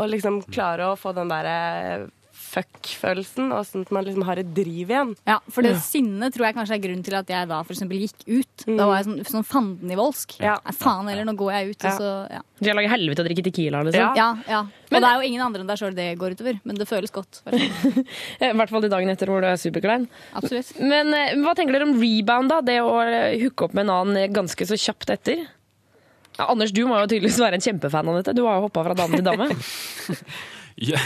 Og liksom klare å få den derre fuck-følelsen, og sånn at man liksom har et driv igjen. Ja, for det sinnet tror jeg kanskje er grunnen til at jeg da for eksempel gikk ut. Da var jeg sånn, sånn fandenivoldsk. Ja. Nei, faen heller, nå går jeg ut, Ja. og så ja. Så har laget helvete og drikket Tequila, liksom? Ja, ja. Og det er jo ingen andre enn deg sjøl det går utover, men det føles godt. I hvert fall de dagene etter hvor du er superklein. Absolutt. Men eh, hva tenker dere om rebound, da? Det å eh, hooke opp med en annen ganske så kjapt etter? Ja, Anders, du må jo tydeligvis være en kjempefan av dette. Du har jo hoppa fra dame til dame. Ja,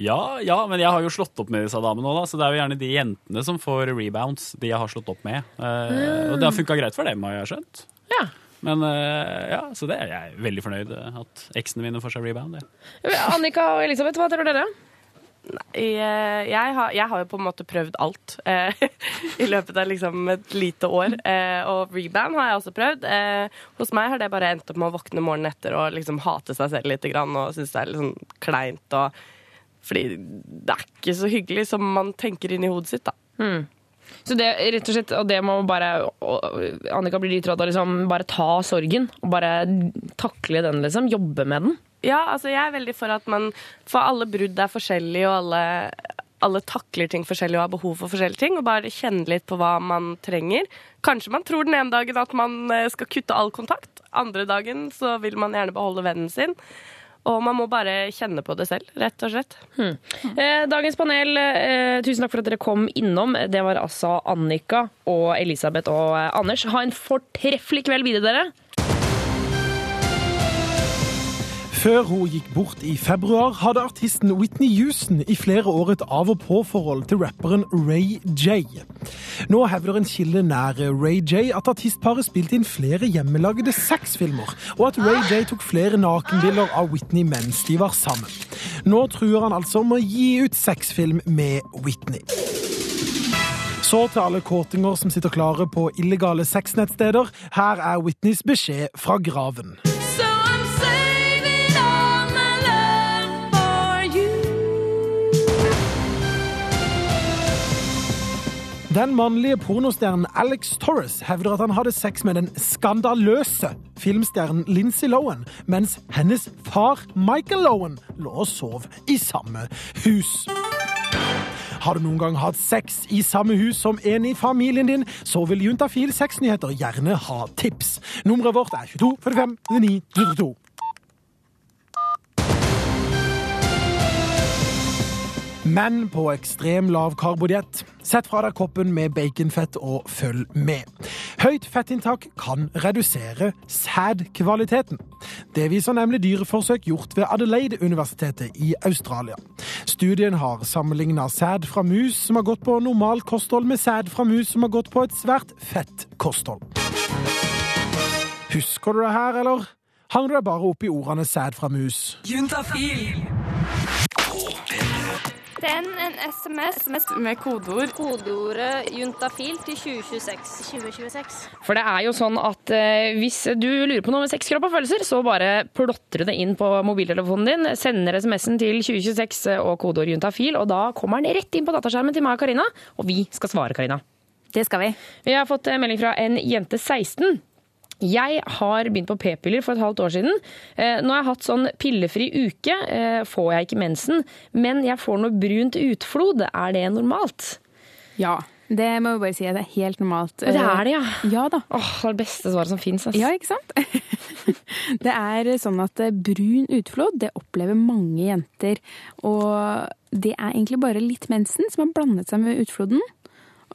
ja, ja, men jeg har jo slått opp med disse damene nå, da, så det er jo gjerne de jentene som får rebounds, de jeg har slått opp med. Eh, og det har funka greit for dem, har jeg skjønt. Ja. Men eh, ja, så det er jeg veldig fornøyd eh, at eksene mine får seg rebound. Ja. Annika og Elisabeth, hva tror dere? Nei, jeg, har, jeg har jo på en måte prøvd alt eh, i løpet av liksom et lite år. Eh, og rebound har jeg også prøvd. Eh, hos meg har det bare endt opp med å våkne morgenen etter og liksom hate seg selv litt grann, og synes det er litt sånn kleint. Og, fordi det er ikke så hyggelig som man tenker inni hodet sitt, da. Mm. Så det rett og slett, og det må bare Annika blir litt råd av liksom bare ta sorgen og bare takle den, liksom. Jobbe med den. Ja, altså jeg er veldig for at man For alle brudd er forskjellige, og alle, alle takler ting forskjellig og har behov for forskjellige ting. Og bare kjenne litt på hva man trenger. Kanskje man tror den ene dagen at man eh, skal kutte all kontakt. Andre dagen så vil man gjerne beholde vennen sin. Og man må bare kjenne på det selv, rett og slett. Hmm. Eh, Dagens panel, eh, tusen takk for at dere kom innom. Det var altså Annika og Elisabeth og eh, Anders. Ha en fortreffelig kveld videre, dere. Før hun gikk bort i februar, hadde artisten Whitney Houston i flere år et av- og på-forhold til rapperen Ray J. Nå hevder en kilde nær Ray J at artistparet spilte inn flere hjemmelagde sexfilmer, og at Ray J tok flere nakenbilder av Whitney mens de var sammen. Nå truer han altså om å gi ut sexfilm med Whitney. Så til alle kåtinger som sitter klare på illegale sexnettsteder. Her er Whitneys beskjed fra graven. Den mannlige pornostjernen Alex Torres hevder at han hadde sex med den skandaløse filmstjernen Lindsay Lohan, mens hennes far Michael Lohan lå og sov i samme hus. Har du noen gang hatt sex i samme hus som en i familien din, så vil Juntafil sexnyheter gjerne ha tips. Nummeret vårt er 22 45 9 22. Men på ekstrem lav karbodiett. Sett fra deg koppen med baconfett og følg med. Høyt fettinntak kan redusere sædkvaliteten. Det viser nemlig dyreforsøk gjort ved Adelaide-universitetet i Australia. Studien har sammenligna sæd fra mus som har gått på normalt kosthold, med sæd fra mus som har gått på et svært fett kosthold. Husker du det her, eller? Hang du deg bare opp i ordene sæd fra mus? Juntafil. Send en SMS med kodeord. Kodeordet juntafil til 2026. 2026. For det er jo sånn at eh, hvis du lurer på noe med sex, kropp og følelser, så bare plotter du det inn på mobiltelefonen din, sender SMS-en til 2026 og kodeord juntafil, og da kommer den rett inn på dataskjermen til meg og Karina, og vi skal svare, Karina. Det skal vi. Vi har fått eh, melding fra en jente 16. Jeg har begynt på p-piller for et halvt år siden. Eh, Nå har jeg hatt sånn pillefri uke, eh, får jeg ikke mensen, men jeg får noe brunt utflod. Er det normalt? Ja. Det må jeg bare si at det er helt normalt. Og det er det, ja. Ja da. Åh, det er det beste svaret som fins. Ja, ikke sant? det er sånn at eh, brun utflod, det opplever mange jenter. Og det er egentlig bare litt mensen som har blandet seg med utfloden.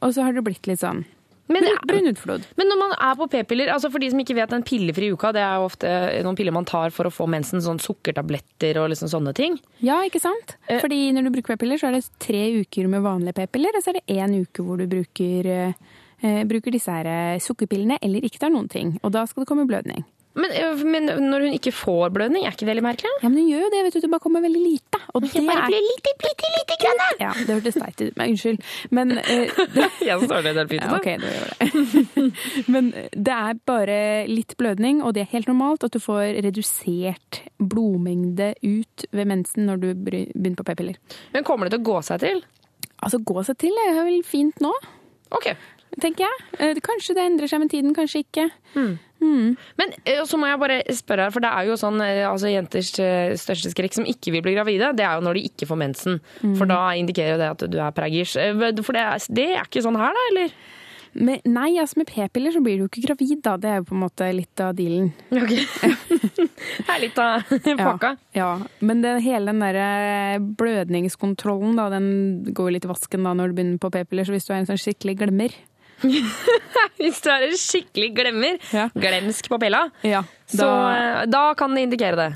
Og så har det blitt litt sånn Men, Brunutflod. Men når man er på p-piller, altså for de som ikke vet en pillefri uka, det er jo ofte noen piller man tar for å få mensen, sånn sukkertabletter og liksom sånne ting. Ja, ikke sant? Fordi når du bruker p-piller, så er det tre uker med vanlige p-piller, og så er det én uke hvor du bruker, eh, bruker disse her eh, sukkerpillene eller ikke tar noen ting. Og da skal det komme blødning. Men, øh, men når hun ikke får blødning, er ikke det litt merkelig? Ja, men hun gjør jo det, vet du. Det bare kommer veldig lite. Og det bare er- blir lite, bitte lite grann. Ja, det hørtes teit ut. Men unnskyld. Men eh, Jeg står det helt fint. Ja, ok, da gjør det. Men det er bare litt blødning, og det er helt normalt at du får redusert blodmengde ut ved mensen når du begynner på p-piller. Men kommer det til å gå seg til? Altså, gå seg til er vel fint nå. Ok. Tenker jeg. Eh, Kanskje det endrer seg med tiden, kanskje ikke. Mm. Men øh, så må jeg bare spørre her, for det er jo sånn øh, altså jenters største skrekk som ikke vil bli gravide, det er jo når de ikke får mensen. Mm. For da indikerer jo det at du er preggers. For det det er ikke sånn her, da, eller? Men, nei, altså med p-piller så blir du jo ikke gravid, da. Det er jo på en måte litt av dealen. Ok. Det er litt av pakka. Ja, ja. men det, hele den derre blødningskontrollen, da, den går litt i vasken da når du begynner på p-piller. Så hvis du er en sånn skikkelig glemmer Hvis du er en skikkelig glemmer, glemsk på pilla, ja, så øh, da kan det indikere det.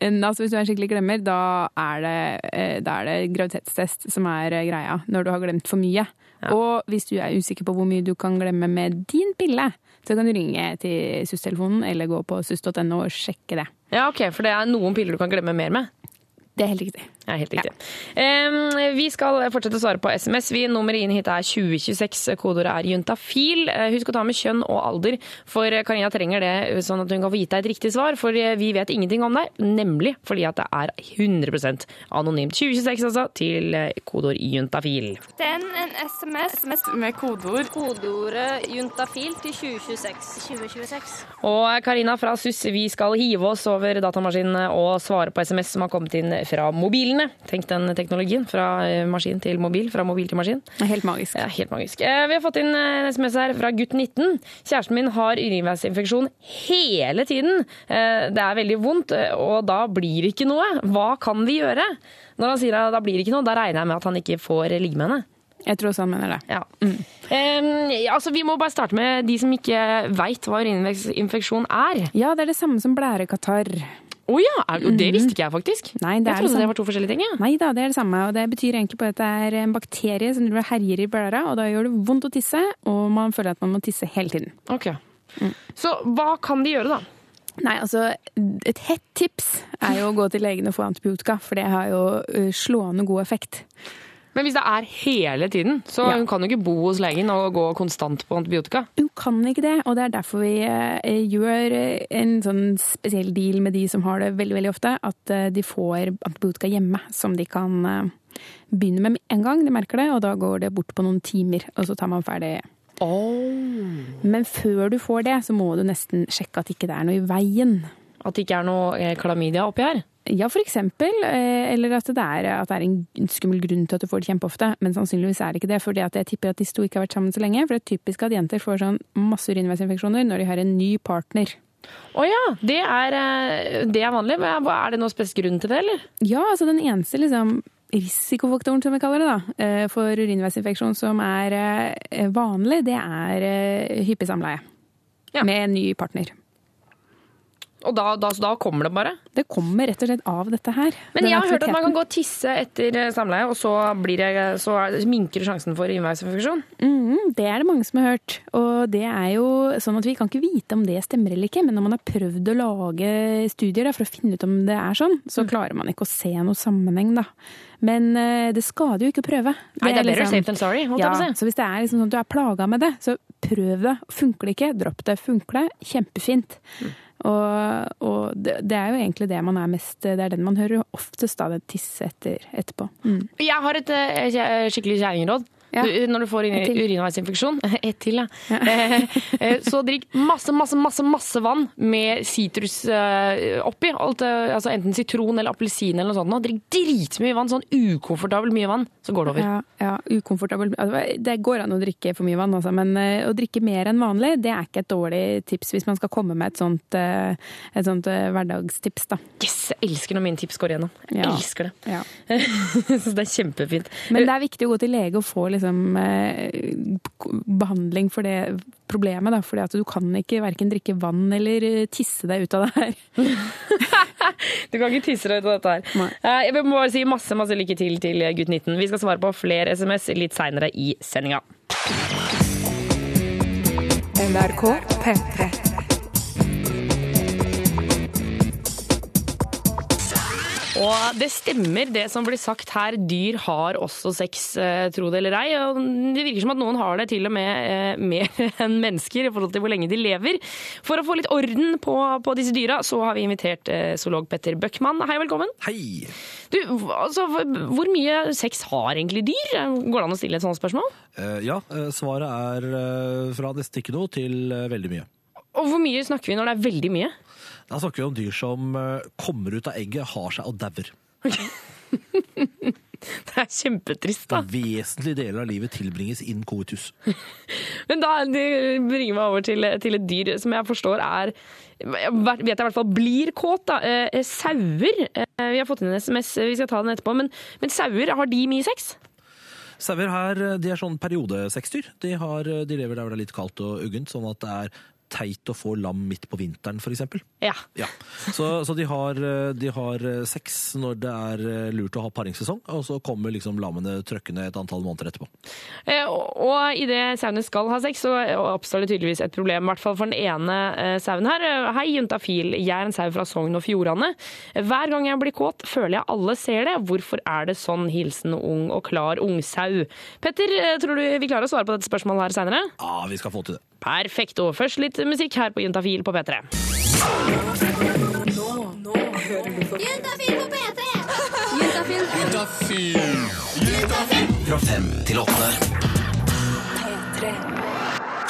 Altså Hvis du er en skikkelig glemmer, da er det, eh, da er det graviditetstest som er eh, greia. Når du har glemt for mye. Og hvis du er usikker på hvor mye du kan glemme med din pille, så kan du ringe til SUS-telefonen eller gå på sus.no og sjekke det. Ja, ok, For det er noen piller du kan glemme mer med? Det er helt riktig. Ja, helt riktig. Em, vi skal fortsette å svare på SMS. Vi Nummeret inn hit er 2026. Kodeordet er juntafil. Eh, Husk å ta med kjønn og alder, for Karina trenger det sånn at hun kan få gitt deg et riktig svar. For eh, vi vet ingenting om deg, nemlig fordi at det er 100% anonymt. 2026 altså, til eh, kodeord juntafil. Send en SMS med kodeord. Kodeordet juntafil til 2026. 2026. Og Karina fra SUS, vi skal hive oss over datamaskinene og svare på SMS som har kommet inn fra mobilene. Tenk den teknologien. Fra eh, maskin til mobil, fra mobil til maskin. Helt magisk. Ja, helt magisk. Eh, Vi har fått inn eh, en SMS her fra gutt 19. Kjæresten min har urinveisinfeksjon hele tiden. Det er veldig vondt, og da blir det ikke noe. Hva kan vi gjøre? Når han sier at da blir det ikke noe, da regner jeg med at han ikke får ligge med henne. Jeg tror også han mener det. Ja. Eh, altså, vi må bare starte med de som ikke veit hva urininfeksjon er. Ja, det er det samme som blærekatarr. Å ja! Er, og det visste ikke jeg faktisk. Nei, det jeg trodde det det var to forskjellige ting. Ja. Nei da, det er det samme. Og det betyr egentlig på at det er en bakterie som herjer i blæra, og da gjør det vondt å tisse, og man føler at man må tisse hele tiden. Ok. Så hva kan de gjøre, da? Nei, altså Et hett tips er jo å gå til legen og få antibiotika, for det har jo slående god effekt. Men hvis det er hele tiden, så Ja. hun kan jo ikke bo hos legen og gå konstant på antibiotika. Hun kan ikke det, og det er derfor vi eh, gjør eh, en sånn spesiell deal med de som har det veldig veldig ofte, at eh, de får antibiotika hjemme som de kan begynne med en gang de merker det, og da går det bort på noen timer, og så tar man ferdig. Men før du får det, så må du nesten sjekke at ikke det er noe i veien. At det ikke er noe klamydia oppi her? Ja, for eksempel. eh, Eller at det, er, at det er en skummel grunn til at du får det kjempeofte. Men sannsynligvis er det ikke det, For jeg tipper at de to ikke har vært sammen så lenge. For det er typisk at jenter får sånn masse urinveisinfeksjoner når de har en ny partner. Å ja, det er, eh, det er vanlig. Hva- Er det noen spesiell grunn til det, eller? Ja, altså den eneste liksom risikofaktoren, som vi kaller det, da, eh, for urinveisinfeksjon som er vanlig, det er hyppig samleie. Med en ny partner. Og da, da, så da kommer det bare? Det kommer rett og slett av dette her. Men jeg har hørt at man kan gå og tisse etter eh, samleie, og så, blir det, så er- minker sjansen for innveisinfeksjon. Mm, det er det mange som har hørt. Og det er jo sånn at vi kan ikke vite om det stemmer eller ikke, men når man har prøvd å lage studier da, for å finne ut om det er sånn, så klarer man ikke å se noe sammenheng, da. Men eh, det skader jo ikke å prøve. Nei, det er better safe than sorry, ja. Så hvis det er liksom sånn at du er plaga med det, så prøv det. Funker det ikke, dropp det. Funker det, kjempefint. Mm. Og, og det, det er jo egentlig det man er mest Det er den man hører oftest da, det tisse etter etterpå. Mm. Jeg har et eh, skikkelig kjerringråd. Ja. Du, når du får urinveisinfeksjon Ett til, ja. Eh, eh, Så drikk masse, masse, masse masse vann med sitrus eh, oppi. Alt, altså enten sitron eller appelsin eller noe sånt. Drikk dritmye vann, sånn ukomfortabelt mye vann, så går det over. Ja, ja, ukomfortabel. Altså, Det går an å drikke for mye vann, altså, men å drikke mer enn vanlig, det er ikke et dårlig tips hvis man skal komme med et sånt, et sånt hverdagstips, da. Yes, jeg elsker når mine tips går igjennom. Jeg elsker det. Synes det er kjempefint. Men det er viktig å gå til lege og få liksom, eh, behandling for det problemet. Da, fordi at du kan ikke verken drikke vann eller eh, tisse deg ut av det her. Du kan ikke tisse deg ut av dette her. Nei. Jeg må bare si masse masse lykke til til gutt 19. Vi skal svare på flere SMS litt seinere i sendinga. NRK P3. Og det stemmer det som blir sagt her, dyr har også sex, eh, tro det eller ei. Og det virker som at noen har det til og med eh, mer enn mennesker i forhold til hvor lenge de lever. For å få litt orden på, på disse dyra, så har vi invitert eh, zoolog Petter Bøckmann. Hei, velkommen. Hei! Du, altså, hvor mye sex har egentlig dyr? Går det an å stille et sånt spørsmål? Ja, svaret er fra nesten ikke noe til veldig mye. Og hvor mye snakker vi når det er veldig mye? Da snakker vi om dyr som eh, kommer ut av egget, har seg og dauer. Det er kjempetrist, da. Vesentlige deler av livet tilbringes in coitus. Men da det bringer meg over til, til et dyr som jeg forstår er vet jeg i hvert fall blir kåt. da. Eh, sauer. Eh, vi har fått inn en SMS, vi skal ta den etterpå. Men, men sauer, har de mye sex? Sauer her, eh, de er sånn periodesexdyr. De, har, eh, de lever der hvor det er litt kaldt og uggent, sånn at det er teit å få lam midt på vinteren, eksempel. Ja. Ja. Så, så de, har, eh, de har eh, sex når det er eh, lurt å ha paringssesong, og så kommer liksom lammene trøkkende et antall måneder etterpå. Eh, og og idet sauene skal ha sex, så oppstår det tydeligvis et problem. I hvert fall for den ene eh, sauen her. Hei, juntafil. Jeg er en sau fra Sogn og Fjordane. Hver gang jeg blir kåt, føler jeg alle ser det. Hvorfor er det sånn? Hilsen ung og klar ungsau. Petter, tror du vi klarer å svare på dette spørsmålet her seinere? Ja, vi skal få til det. Perfekt. Og først litt musikk her på Juntafil på P3. Juntafil på P3! Juntafil. Fra fem til åtte.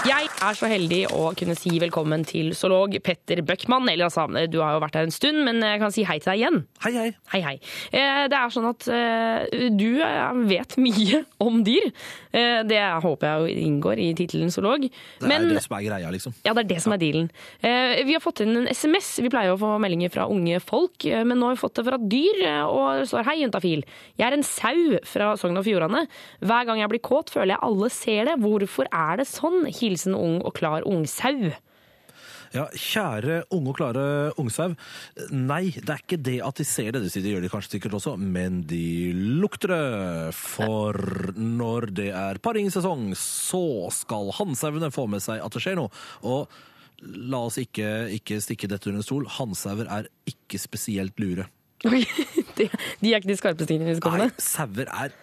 Jeg er så heldig å kunne si velkommen til zoolog Petter Bøckmann. Eller altså, du har jo vært her en stund, men jeg kan si hei til deg igjen. Hei, hei. Hei, hei. Eh, Det er sånn at eh, du eh, vet mye om dyr. Det håper jeg jo inngår i tittelen zoolog. Det er det som er greia, liksom. Ja, det er det som er dealen. Vi har fått inn en SMS. Vi pleier å få meldinger fra unge folk, men nå har vi fått det fra dyr. Og det står hei, juntafil. Jeg er en sau fra Sogn og Fjordane. Hver gang jeg blir kåt, føler jeg alle ser det. Hvorfor er det sånn? Hilsen ung og klar ungsau. Ja, kjære unge og klare ungsau. Nei, det er ikke det at de ser det, det de gjør de kanskje sikkert også, men de lukter det. For når det er paringssesong, så skal hannsauene få med seg at det skjer noe. Og la oss ikke, ikke stikke dette under en stol, hannsauer er ikke spesielt lure. Oi, de, de er ikke de skarpeste tingene i skoene? Nei, sauer er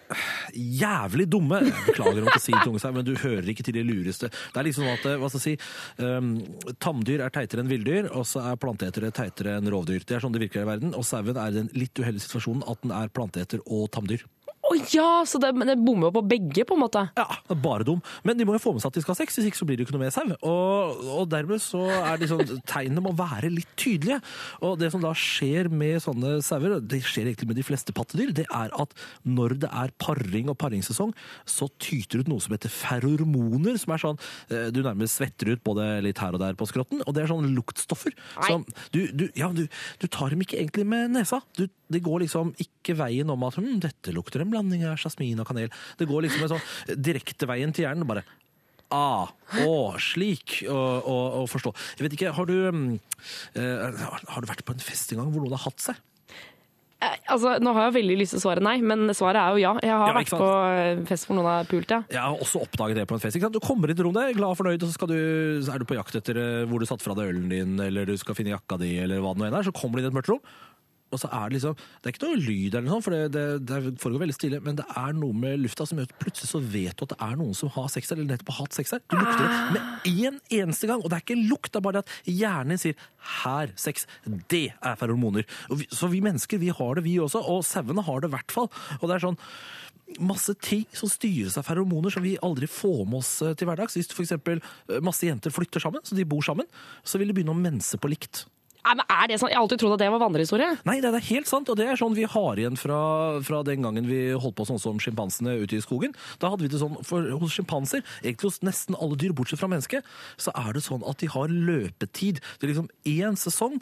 jævlig dumme. Beklager om å si til sau, men du hører ikke til de lureste. Det er liksom at, hva skal jeg si, um, tamdyr er teitere enn villdyr, og så er planteetere teitere enn rovdyr. Det er sånn det virker i verden, og sauen er i den litt uheldige situasjonen at den er planteeter og tamdyr. Å ja, så det, men det bommer jo på begge, på en måte. Ja, bare dum. Men de må jo få med seg at de skal ha sex, hvis ikke så blir det jo ikke noe mer sau. Og, og dermed så er liksom, tegnene må være litt tydelige. Og det som da skjer med sånne sauer, det skjer egentlig med de fleste pattedyr, det er at når det er paring og paringssesong, så tyter ut noe som heter ferormoner, som er sånn eh, du nærmest svetter ut både litt her og der på skrotten, og det er sånn luktstoffer. Som du, du, ja, du, du tar dem ikke egentlig med nesa. Du, det går liksom ikke veien om at hm, dette lukter en blanding av jasmin og kanel. Det går liksom en sånn direkte veien til hjernen. bare Ah, å, slik å, å, å forstå. Jeg vet ikke, har du, eh, har du vært på en fest en gang hvor noen har hatt seg? Eh, Altså, Nå har jeg veldig lyst til å svare nei, men svaret er jo ja. Jeg har Ja, vært på fest hvor noen har pult, ja. Jeg har også oppdaget det på en fest. Ikke sant? Du kommer inn i rommet, glad og fornøyd, og så, skal du, er du på jakt etter eh, hvor du satte fra deg ølen din, eller du skal finne jakka di, eller hva det nå enn er. Så kommer du inn i et mørkt rom, og så er det liksom Det er ikke noe lyd eller noe sånt, for det, det, det foregår veldig stille, men det er noe med lufta som gjør at plutselig så vet du at det er noen som har sex her, eller nettopp har hatt sex her. Du lukter det med én eneste gang, og det er ikke en lukt, det er bare det at hjernen din sier 'her, sex'. Det er feromoner. Vi, så vi mennesker, vi har det, vi også, og sauene har det i hvert fall. Og det er sånn masse ting som styres av feromoner som vi aldri får med oss eh, til hverdags. Hvis f.eks. masse jenter flytter sammen, så de bor sammen, så vil de begynne å mense på likt. Nei, men er det sånn? Jeg har alltid trodd at det var vandrehistorie. Nei, det er helt sant, og det er sånn vi har igjen fra, fra den gangen vi holdt på sånn som sjimpansene ute i skogen. Da hadde vi det sånn, for Hos sjimpanser, egentlig hos nesten alle dyr bortsett fra mennesket, så er det sånn at de har løpetid. Det er liksom én sesong.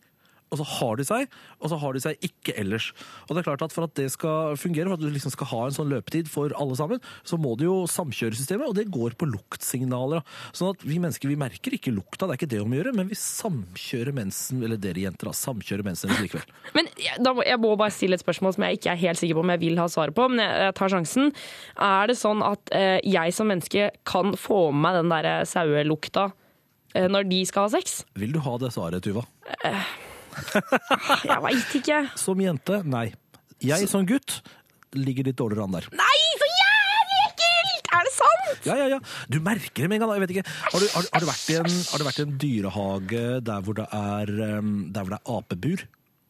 Og så har de seg, og så har de seg ikke ellers. Og det er klart at For at det skal fungere, for at du liksom skal ha en sånn løpetid for alle sammen, så må du jo samkjøre systemet, og det går på luktsignaler. Sånn at vi mennesker vi merker ikke lukta, det er ikke det om å gjøre, men vi samkjører mensen, eller dere jenter, da, samkjører mensen likevel. Men må- jeg må bare stille et spørsmål som jeg ikke er helt sikker på om jeg vil ha svaret på, men jeg, jeg tar sjansen. Er det sånn at eh, jeg som menneske kan få med meg den der sauelukta eh, når de skal ha sex? Vil du ha det svaret, Tuva? Jeg veit ikke. Som jente, nei. Jeg som gutt ligger litt dårligere an der. Nei, så jævlig ekkelt! Er det sant? Ja, ja, ja. Du merker det med en gang. Jeg vet ikke. Har du, har, har du, vært, i en, har du vært i en dyrehage der hvor det er, der hvor det er apebur?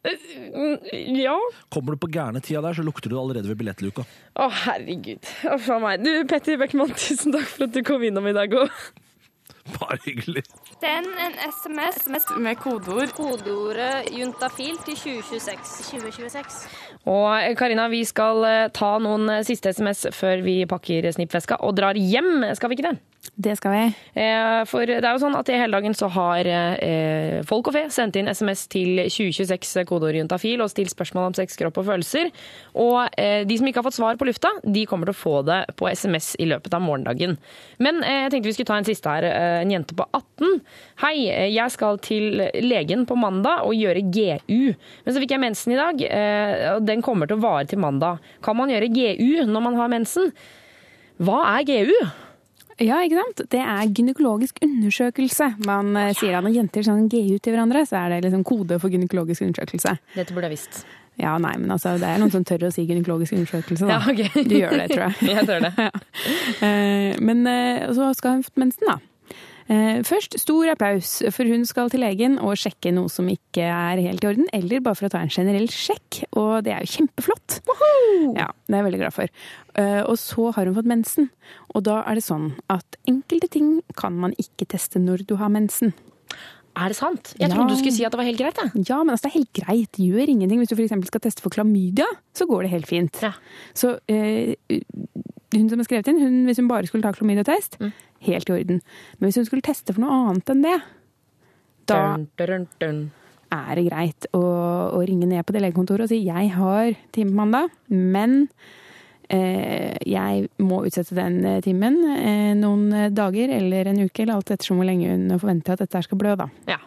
Mm, Ja. Kommer du på gærne tida der, så lukter du allerede ved billettluka. Å, herregud. Uff a meg. Du, Petter Beckmann, tusen takk for at du kom innom i dag òg. Bare hyggelig. Send en SMS med kodeord. Kodeordet juntafil til 2026. 2026. Og Karina, vi skal eh, ta noen eh, siste SMS før vi pakker snippveska og drar hjem, skal vi ikke det? Det skal vi. Eh, For det er jo sånn at i hele dagen så har eh, Folk og Fe sendt inn SMS til 2026 kodeord juntafil og stilt spørsmål om sex, kropp og følelser. Og eh, de som ikke har fått svar på lufta, de kommer til å få det på SMS i løpet av morgendagen. Men eh, jeg tenkte vi skulle ta en siste her. Eh, En jente på 18. Hei, eh, jeg skal til legen på mandag og gjøre GU. Men så fikk jeg mensen i dag, eh, og den kommer til å vare til mandag. Kan man gjøre GU når man har mensen? Hva er GU? Ja, ikke sant? Det er gynekologisk undersøkelse. Man ja. sier at når jenter sånn GU til hverandre, så er det liksom kode for gynekologisk undersøkelse. Dette burde jeg visst. Ja, nei, men altså, det er noen som tør å si gynekologisk undersøkelse, da. Ja, ok. Du gjør det, tror jeg. Jeg tør det. ja. Men eh, så skal hun fått mensen, da. Eh, Først stor applaus, for hun skal til legen og sjekke noe som ikke er helt i orden, eller bare for å ta en generell sjekk, og det er jo kjempeflott. Ja, det er jeg veldig glad for. Eh, Og så har hun fått mensen, og da er det sånn at enkelte ting kan man ikke teste når du har mensen. Er det sant? Jeg trodde du skulle si at det var helt greit. Da. Ja, men altså, det er helt greit. Det gjør ingenting. Hvis du f.eks. skal teste for klamydia, så går det helt fint. Så eh, hun som har skrevet inn, hun, hvis hun bare skulle ta klamydiatest, helt i orden. Men hvis hun skulle teste for noe annet enn det, da Dun, dun, dun. er det greit å, å ringe ned på det legekontoret og si jeg har time på mandag, men eh, jeg må utsette den eh, timen eh, noen dager eller en uke, eller alt ettersom hvor lenge hun forventer at dette skal blø, da. Ja.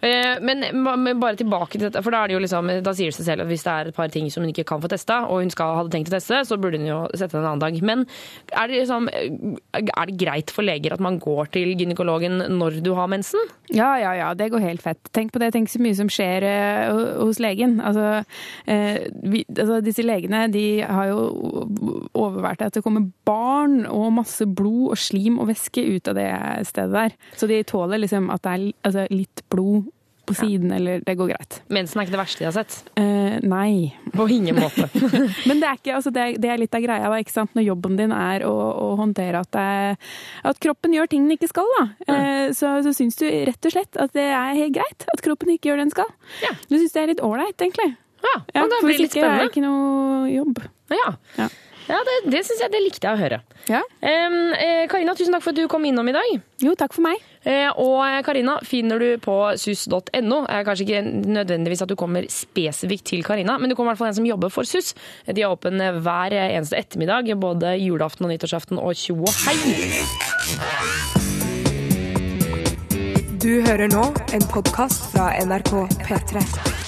Eh, Men, men bare tilbake til dette, for da, det liksom, da sier det seg selv at hvis det er et par ting som hun ikke kan få testa, og hun skal hadde tenkt å teste, så burde hun jo sette det en annen dag. Men er det, liksom, er det greit for leger at man går til gynekologen når du har mensen? Ja, ja, ja, det går helt fett. Tenk på det, tenk så mye som skjer uh, hos legen. Altså, uh, vi, altså, disse legene de har jo overvært at det kommer barn og masse blod og slim og væske ut av det stedet der. Så de tåler liksom at det er altså, litt blod på siden, eller det går greit. Mensen er ikke det verste de har sett? Uh, nei. På ingen måte. Men det er, ikke, altså det, er, det er litt av greia, da, ikke sant? når jobben din er å, å håndtere at, det, at kroppen gjør ting den ikke skal. Da. Uh, så, så syns du rett og slett at det er helt greit at kroppen ikke gjør det den skal. Ja. Du syns det er litt ålreit, egentlig. Ja, Ja, og da for blir det hvis litt ikke er spennende. det ikke noe jobb. Ja. Ja. Ja, det, det syns jeg det likte jeg å høre. Ja. Eh, Karina, tusen takk for at du kom innom i dag. Jo, takk for meg. Eh, og eh, Karina finner du på sus.no. er kanskje ikke nødvendigvis at du kommer spesifikt til Karina, men du kommer i hvert fall en som jobber for SUS. De er åpne hver eneste ettermiddag, både julaften og nyttårsaften og tjo og hei. Du hører nå en podkast fra NRK P3.